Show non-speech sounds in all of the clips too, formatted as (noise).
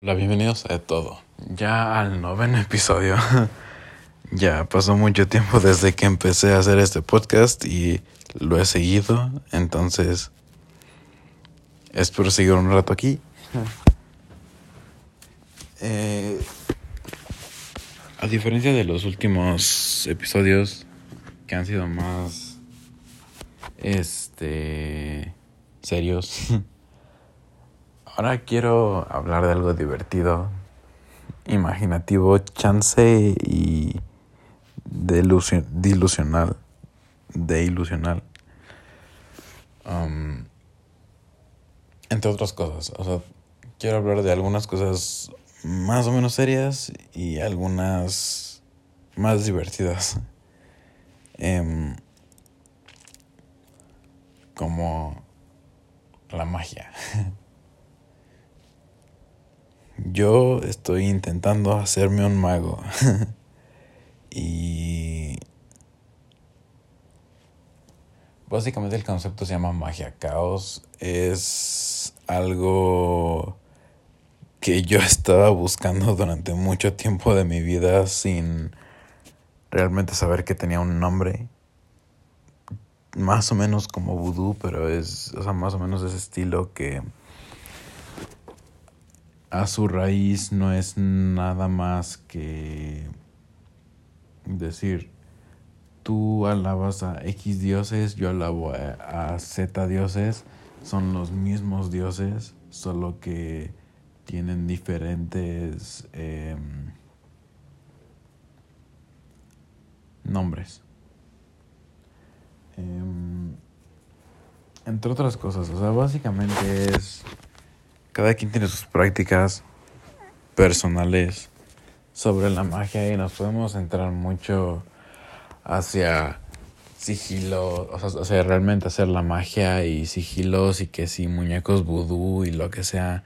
Hola, bienvenidos a todo. Ya al noveno episodio. (laughs) ya pasó mucho tiempo desde que empecé a hacer este podcast y lo he seguido. Entonces, espero seguir un rato aquí. (laughs) Eh, a diferencia de los últimos episodios que han sido más este serios (laughs) Ahora quiero hablar de algo divertido, imaginativo, chance y dilusional. De ilusional. Entre otras cosas. O sea, quiero hablar de algunas cosas más o menos serias y algunas más divertidas. Em, como la magia. (laughs) Yo estoy intentando hacerme un mago. (laughs) y básicamente el concepto se llama magia caos. Es algo que yo (laughs) estaba buscando durante mucho tiempo de mi vida sin realmente saber que tenía un nombre. Más o menos como vudú, pero es, o sea, más o menos ese estilo que a su raíz no es nada más que decir, tú alabas a X dioses, yo alabo a, Z dioses, son los mismos dioses, solo que tienen diferentes em, nombres. Em, entre otras cosas, o sea, básicamente es cada quien tiene sus prácticas personales sobre la magia y nos podemos centrar mucho hacia sigilo, o sea, realmente hacer la magia y sigilos y que si muñecos vudú y lo que sea.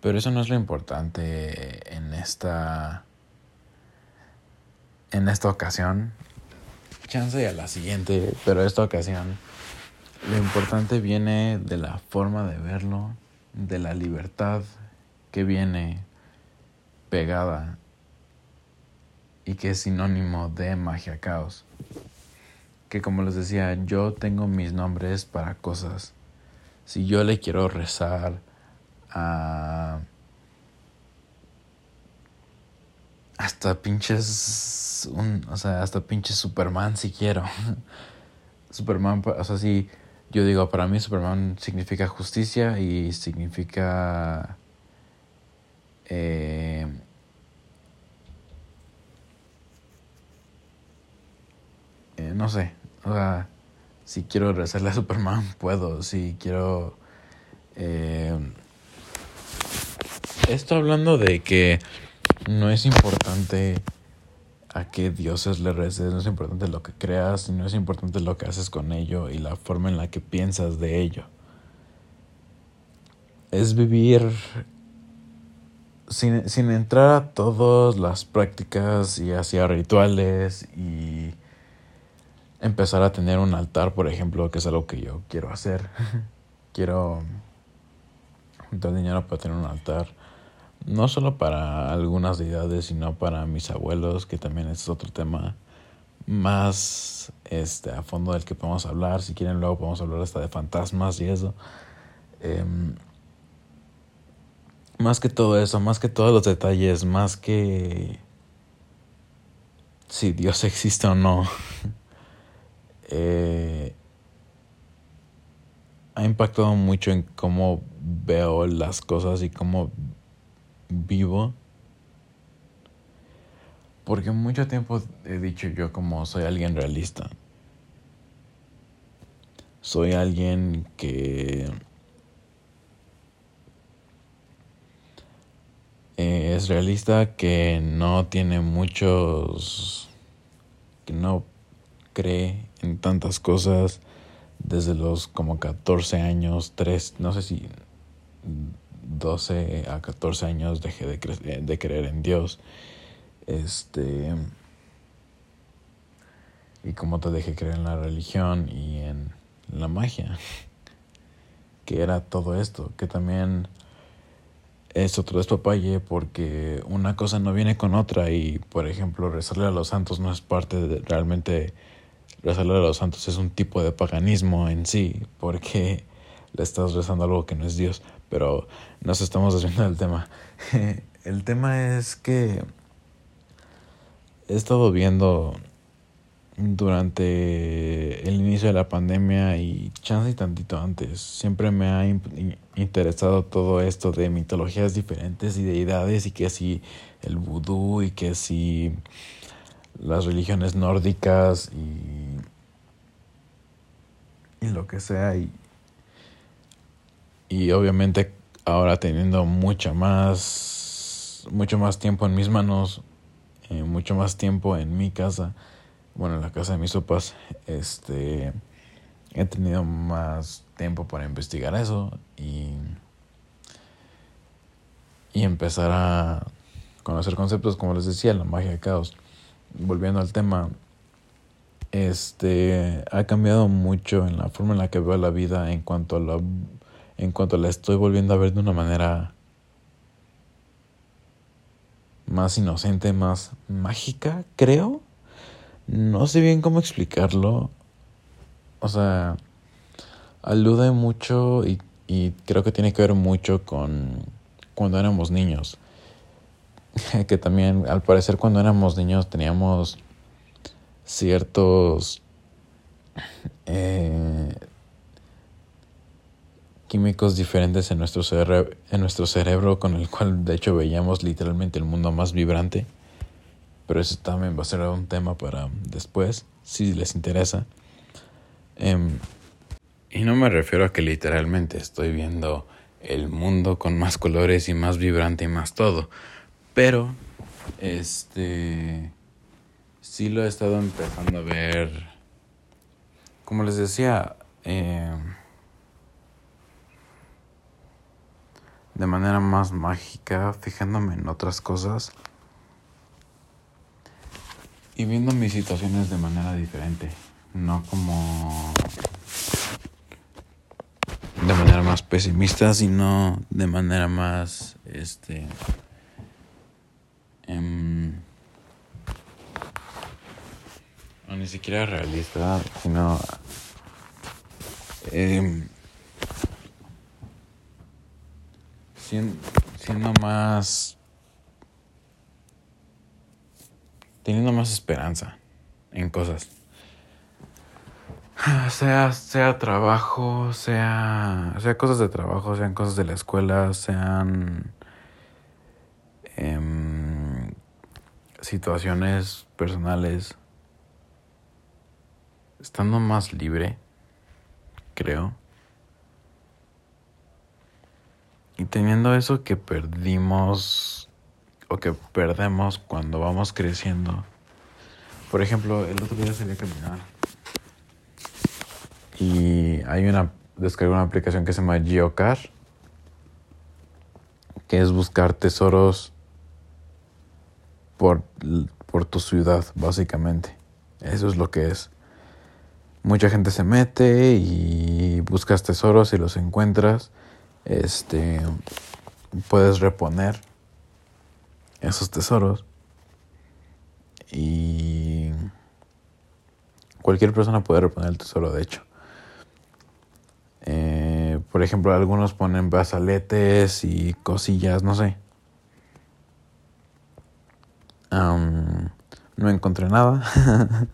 Pero eso no es lo importante en esta en esta ocasión. Chance a la siguiente, pero esta ocasión lo importante viene de la forma de verlo de la libertad que viene pegada y que es sinónimo de magia caos. Que como les decía, yo tengo mis nombres para cosas. Si yo le quiero rezar a... Hasta pinches... Un, o sea, hasta pinches Superman si quiero. (laughs) Superman, o sea, si yo digo, para mí Superman significa justicia y significa... Eh, eh, no sé, o sea, si quiero rezarle a Superman, (laughs) puedo, si quiero... Eh, esto hablando de que no es importante a qué dioses le reces, no es importante lo que creas, no es importante lo que haces con ello y la forma en la que piensas de ello. Es vivir sin, sin entrar a todas las prácticas y hacia rituales y empezar a tener un altar, por ejemplo, que es algo que yo quiero hacer. (laughs) quiero juntar dinero para tener un altar no solo para algunas deidades, sino para mis abuelos, que también es otro tema más este, a fondo del que podemos hablar. Si quieren, luego podemos hablar hasta de fantasmas y eso. Em, más que todo eso, más que todos los detalles, más que si Dios (laughs) existe o no, (laughs) eh, ha impactado mucho en cómo veo las cosas y cómo vivo. Porque mucho tiempo he dicho yo como soy alguien realista. Soy alguien que eh, es realista, que no tiene muchos, que no cree en tantas cosas desde los como 14 años, 3, no sé si 12 a 14 años dejé de, eh, de creer en Dios. Este. Y como te dejé creer en la religión y en la magia. (laughs) Que era todo esto. Que también es otro despapalle porque una cosa no viene con otra y por ejemplo rezarle a los santos no es parte de realmente rezarle a los santos es un tipo de paganismo en sí porque le estás rezando algo que no es Dios pero nos estamos desviando del tema (laughs) el tema es que he estado viendo durante el inicio de la pandemia y chance y tantito antes. Siempre me ha interesado todo esto de mitologías diferentes y deidades y que si el vudú y que si las religiones nórdicas y, y lo que sea y, y obviamente ahora teniendo mucha más mucho más tiempo en mis manos eh, mucho más tiempo en mi casa bueno, en la casa de mis sopas, este, he tenido más tiempo para investigar eso y, y empezar a conocer conceptos, como les decía, la magia de caos. Volviendo al tema, este, ha cambiado mucho en la forma en la que veo la vida en cuanto a la, en cuanto la estoy volviendo a ver de una manera más inocente, más mágica, creo. No sé bien cómo explicarlo. O sea, alude mucho y, y creo que tiene que ver mucho con cuando éramos niños. (laughs) que también, al parecer, cuando éramos niños teníamos ciertos eh, químicos diferentes en nuestro, en nuestro cerebro con el cual de hecho veíamos literalmente el mundo más vibrante. Pero eso también va a ser un tema para después, si les interesa. Em, y no me refiero a que literalmente estoy viendo el mundo con más colores y más vibrante y más todo, pero este sí lo he estado empezando a ver, como les decía, em, de manera más mágica, fijándome en otras cosas y viendo mis situaciones de manera diferente, no como de manera más pesimista, sino de manera más este em, ni siquiera realista, sino eh, siendo más teniendo más esperanza en cosas. Sea, sea trabajo, sea, sea cosas de trabajo, sean cosas de la escuela, sean em, situaciones personales. Estando más libre, creo. Y teniendo eso que perdimos o que perdemos cuando vamos creciendo. Por ejemplo, el otro día salí a caminar y hay una descargué una aplicación que se llama Geocache que es buscar tesoros por, por tu ciudad, básicamente. Eso es lo que es. Mucha gente se mete y buscas tesoros y los encuentras. Este puedes reponer esos tesoros. Y cualquier persona puede reponer el tesoro, de hecho. Eh, por ejemplo, algunos ponen brazaletes y cosillas, no sé. no encontré nada. (laughs)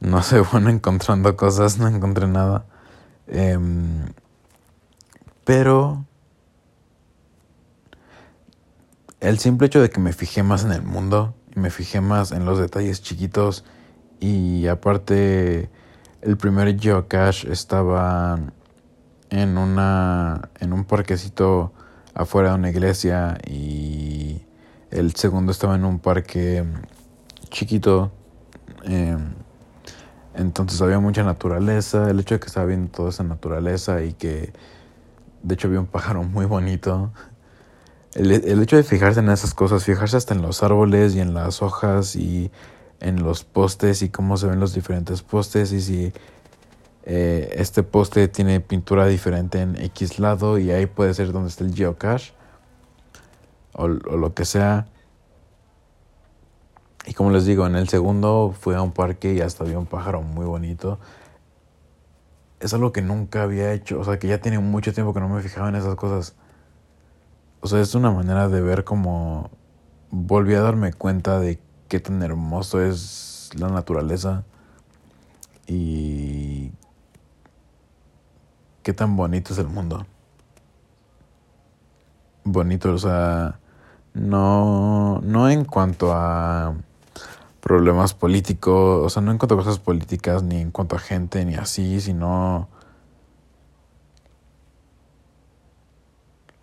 no sé, bueno, encontrando cosas, no encontré nada. Em, pero el simple hecho de que me fijé más en el mundo y me fijé más en los detalles chiquitos y aparte el primer geocache estaba en una en un parquecito afuera de una iglesia y el segundo estaba en un parque chiquito em, entonces había mucha naturaleza el hecho de que estaba viendo toda esa naturaleza y que de hecho había un pájaro muy bonito el, hecho de fijarse en esas cosas, fijarse hasta en los árboles y en las hojas y en los postes y cómo se ven los diferentes postes y si eh, este poste tiene pintura diferente en X lado y ahí puede ser donde está el geocache o, o lo que sea. Y como les digo, en el segundo fui a un parque y hasta vi un pájaro muy bonito. Es algo que nunca había hecho, o sea, que ya tiene mucho tiempo que no me fijaba en esas cosas. O sea, es una manera de ver como volví a darme cuenta de qué tan hermoso es la naturaleza y qué tan bonito es el mundo. Bonito, o sea, no, no en cuanto a problemas políticos, o sea, no en cuanto a cosas políticas, ni en cuanto a gente, ni así, sino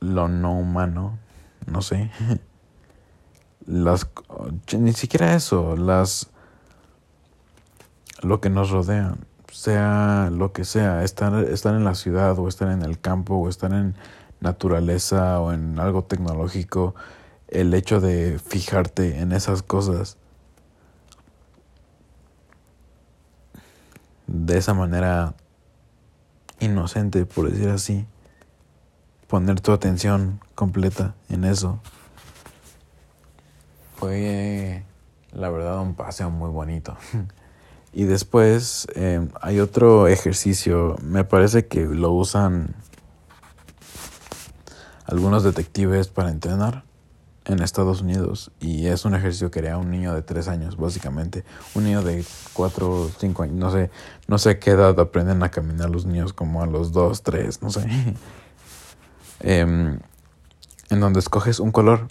lo no humano, no sé. (laughs) Las ni siquiera eso, las lo que nos rodea, sea lo que sea, estar, estar en la ciudad o estar en el campo o estar en naturaleza o en algo tecnológico, el hecho de fijarte en esas cosas de esa manera inocente, por decir así, poner tu atención completa en eso. Fue, la verdad, un paseo muy bonito. (laughs) y después em, hay otro ejercicio, me parece que lo usan algunos detectives para entrenar en Estados Unidos y es un ejercicio que haría un niño de tres años básicamente. Un niño de cuatro o cinco años no sé no sé qué edad aprenden a caminar los niños como a los dos tres no sé. (laughs) Em, en donde escoges un color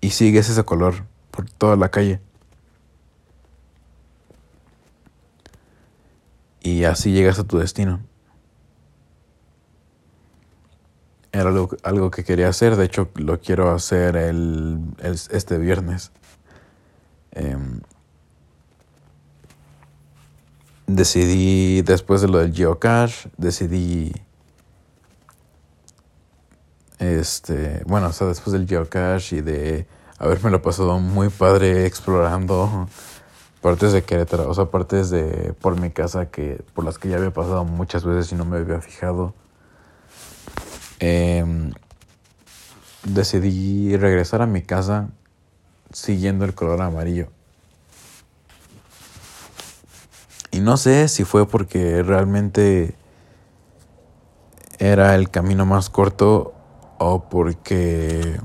y sigues ese color por toda la calle. Y así llegas a tu destino Era algo, que quería hacer, de hecho lo quiero hacer el, este viernes. Em, decidí, después de lo del geocache, decidí, este, bueno, o sea, después del geocache y de haberme lo pasado muy padre explorando partes de Querétaro, o sea, partes de por mi casa que por las que ya había pasado muchas veces y no me había fijado. Em, decidí regresar a mi casa siguiendo el color amarillo. Y no sé si fue porque realmente era el camino más corto o porque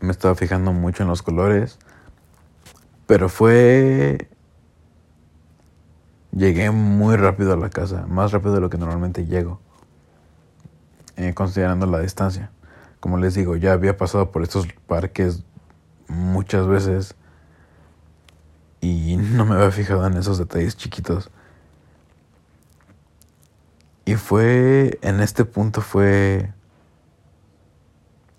me estaba fijando mucho en los colores. Pero fue Llegué muy rápido a la casa, más rápido de lo que normalmente llego, eh, considerando la distancia. Como les digo, ya había pasado por estos parques muchas veces y no me había fijado en esos detalles chiquitos. Y fue, en este punto fue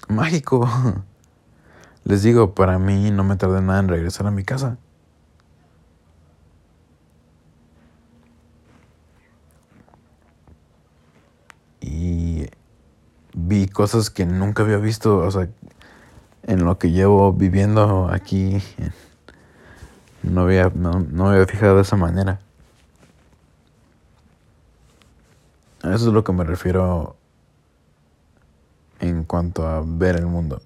mágico. (laughs) Les digo, para mí no me tardé nada en regresar a mi casa. vi cosas que nunca había visto, o sea, en lo que llevo viviendo aquí, no había, no, me había fijado de esa manera. A eso es lo que me refiero en cuanto a ver el mundo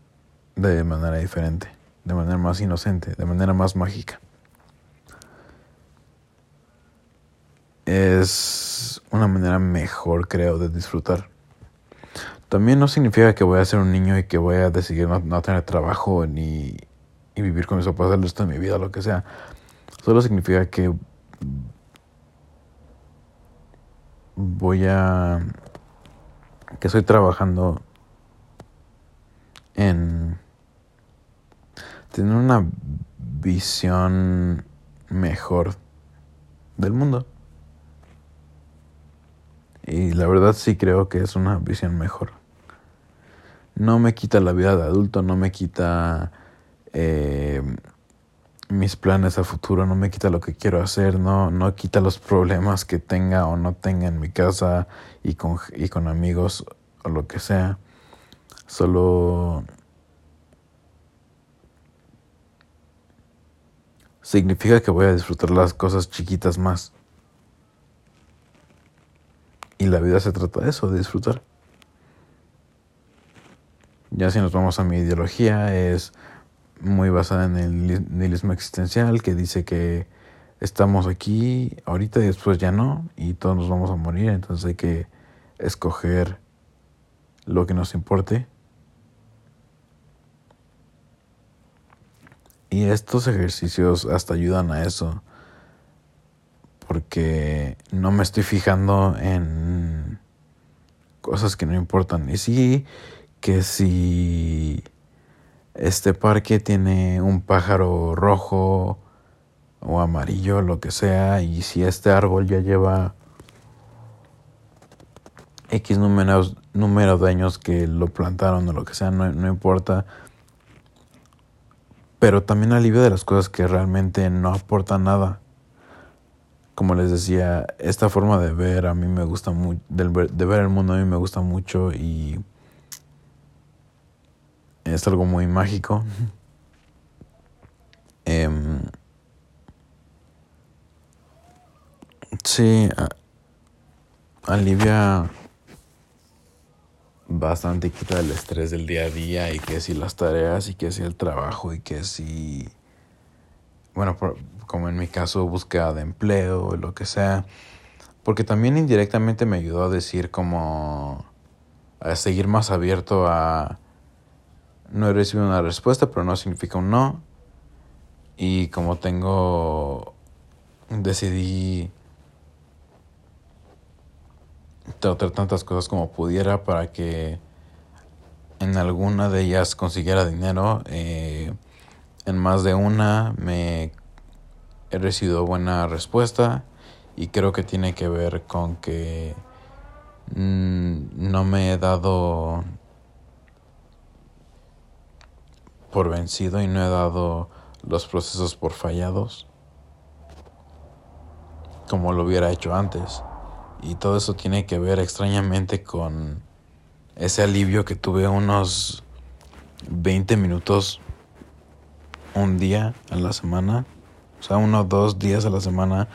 de manera diferente, de manera más inocente, de manera más mágica. Es una manera mejor, creo, de disfrutar. También no significa que voy a ser un niño y que voy a decidir no, tener trabajo ni y vivir con mis papás el resto de mi vida, lo que sea. Solo significa que voy a... que estoy trabajando en tener una visión mejor del mundo. Y la verdad sí creo que es una visión mejor no me quita la vida de adulto, no me quita eh, mis planes a futuro, no me quita lo que quiero hacer, no, no quita los problemas que tenga o no tenga en mi casa y con, y con amigos o lo que sea. Solo significa que voy a disfrutar las cosas chiquitas más. Y la vida se trata de eso, de disfrutar. Ya si nos vamos a mi ideología, es muy basada en el nihilismo existencial que dice que estamos aquí ahorita y después ya no y todos nos vamos a morir, entonces hay que escoger lo que nos importe. Y estos ejercicios hasta ayudan a eso, porque no me estoy fijando en cosas que no importan. Y sí, que si este parque tiene un pájaro rojo o amarillo, lo que sea, y si este árbol ya lleva X números, número de años que lo plantaron o lo que sea, no, no importa. Pero también alivio de las cosas que realmente no aportan nada. Como les decía, esta forma de ver a mí me gusta mucho, de ver el mundo a mí me gusta mucho y es algo muy mágico. Em, sí, alivia bastante, quita el estrés del día a día y que si las tareas y que si el trabajo y que si, bueno, como en mi caso, búsqueda de empleo, lo que sea. Porque también indirectamente me ayudó a decir como a seguir más abierto a no he recibido una respuesta, pero no significa un no. Y como tengo, decidí tratar tantas cosas como pudiera para que en alguna de ellas consiguiera dinero. Eh, en más de una me he recibido buena respuesta y creo que tiene que ver con que mm, no me he dado por vencido y no he dado los procesos por fallados como lo hubiera hecho antes. Y todo eso tiene que ver extrañamente con ese alivio que tuve unos 20 minutos un día a la semana. O sea, uno dos días a la semana,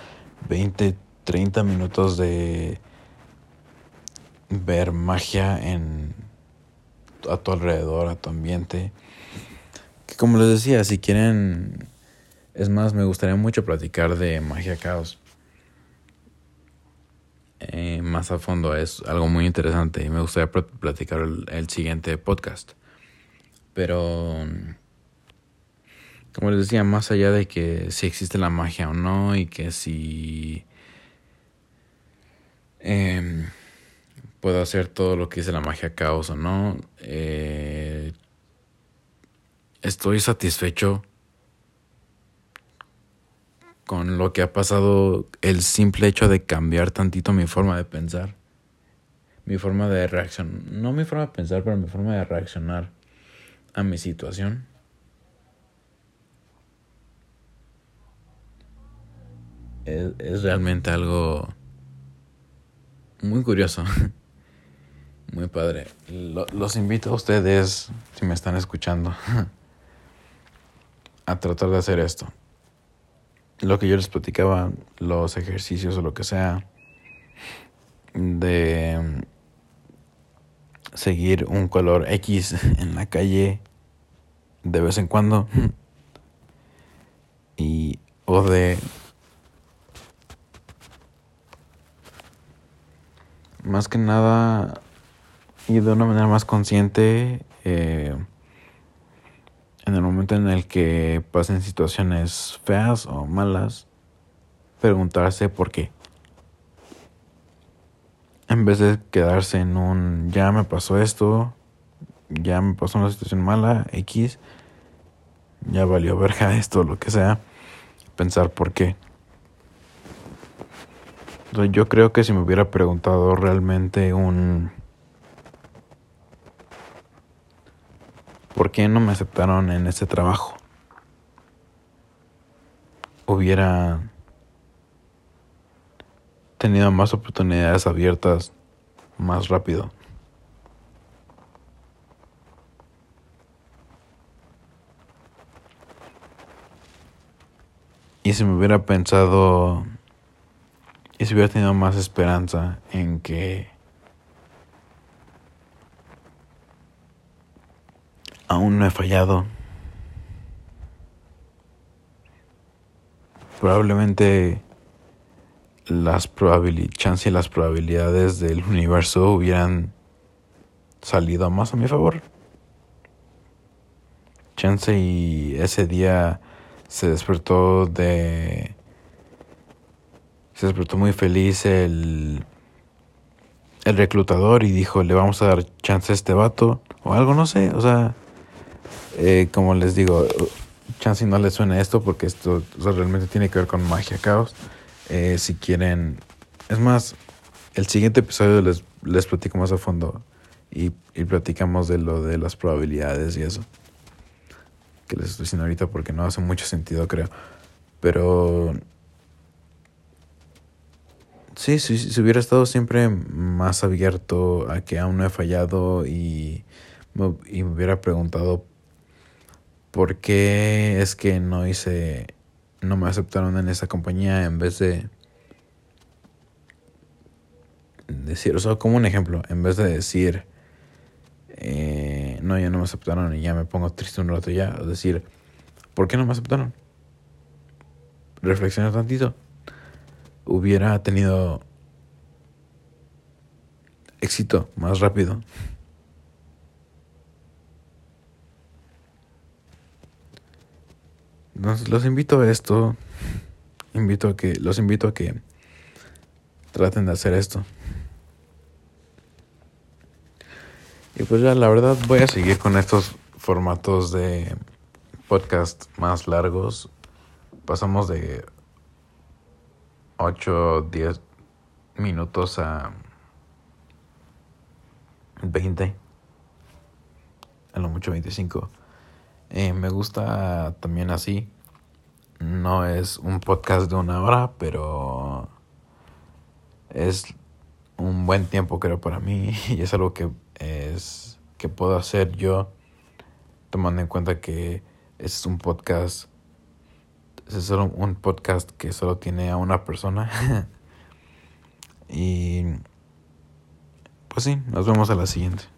20, 30 minutos de ver magia en a tu alrededor, a tu ambiente como les decía, si quieren, es más, me gustaría mucho platicar de magia caos. Eh, más a fondo, es algo muy interesante y me gustaría platicar el, siguiente podcast. Pero, como les decía, más allá de que si existe la magia o no y que si em, puedo hacer todo lo que dice la magia caos o no, eh, estoy satisfecho con lo que ha pasado, el simple hecho de cambiar tantito mi forma de pensar, mi forma de reaccionar, no mi forma de pensar, pero mi forma de reaccionar a mi situación. Es, realmente algo muy curioso, (laughs) muy padre. los invito a ustedes, si me están escuchando. (laughs) a tratar de hacer esto. Lo que yo les platicaba, los ejercicios o lo que sea, de seguir un color X (laughs) en la calle de vez en cuando (laughs) y o de más que nada y de una manera más consciente eh, en el momento en el que pasen situaciones feas o malas, preguntarse por qué. En vez de quedarse en un ya me pasó esto, ya me pasó una situación mala, X, ya valió verga (laughs) esto, lo que sea, pensar por qué. Yo creo que si me hubiera preguntado realmente un ¿por qué no me aceptaron en ese trabajo? Hubiera tenido más oportunidades abiertas más rápido. Y si me hubiera pensado, y si hubiera tenido más esperanza en que aún no he fallado, probablemente las chances y las probabilidades del universo hubieran salido más a mi favor. Chance y ese día se despertó de... Se despertó muy feliz el, el reclutador y dijo, le vamos a dar chance a este vato o algo, no sé, o sea, eh, como les digo, chance no les suena esto porque esto realmente tiene que ver con magia caos. Eh, si quieren, es más, el siguiente episodio les, les platico más a fondo y, y platicamos de lo de las probabilidades y eso que les estoy diciendo ahorita porque no hace mucho sentido, creo. Pero sí, sí, si hubiera estado siempre más abierto a que aún no he fallado y y me hubiera preguntado por qué es que no hice, no me aceptaron en esa compañía en vez de decir, o sea, como un ejemplo, en vez de decir, eh, no, ya no me aceptaron y ya me pongo triste un rato ya. Es decir, ¿por qué no me aceptaron? Reflexiona tantito. Hubiera tenido éxito más rápido. Entonces los invito a esto. Invito a que, los invito a que traten de hacer esto. Y pues ya la verdad voy a seguir con estos formatos de podcast más largos. Pasamos de 8, 10 minutos a 20. A lo mucho 25. Eh, me gusta también así. No es un podcast de una hora, pero es un buen tiempo creo para mí (laughs) y es algo que es que puedo hacer yo tomando en cuenta que es un podcast es solo un podcast que solo tiene a una persona (laughs) y pues sí nos vemos a la siguiente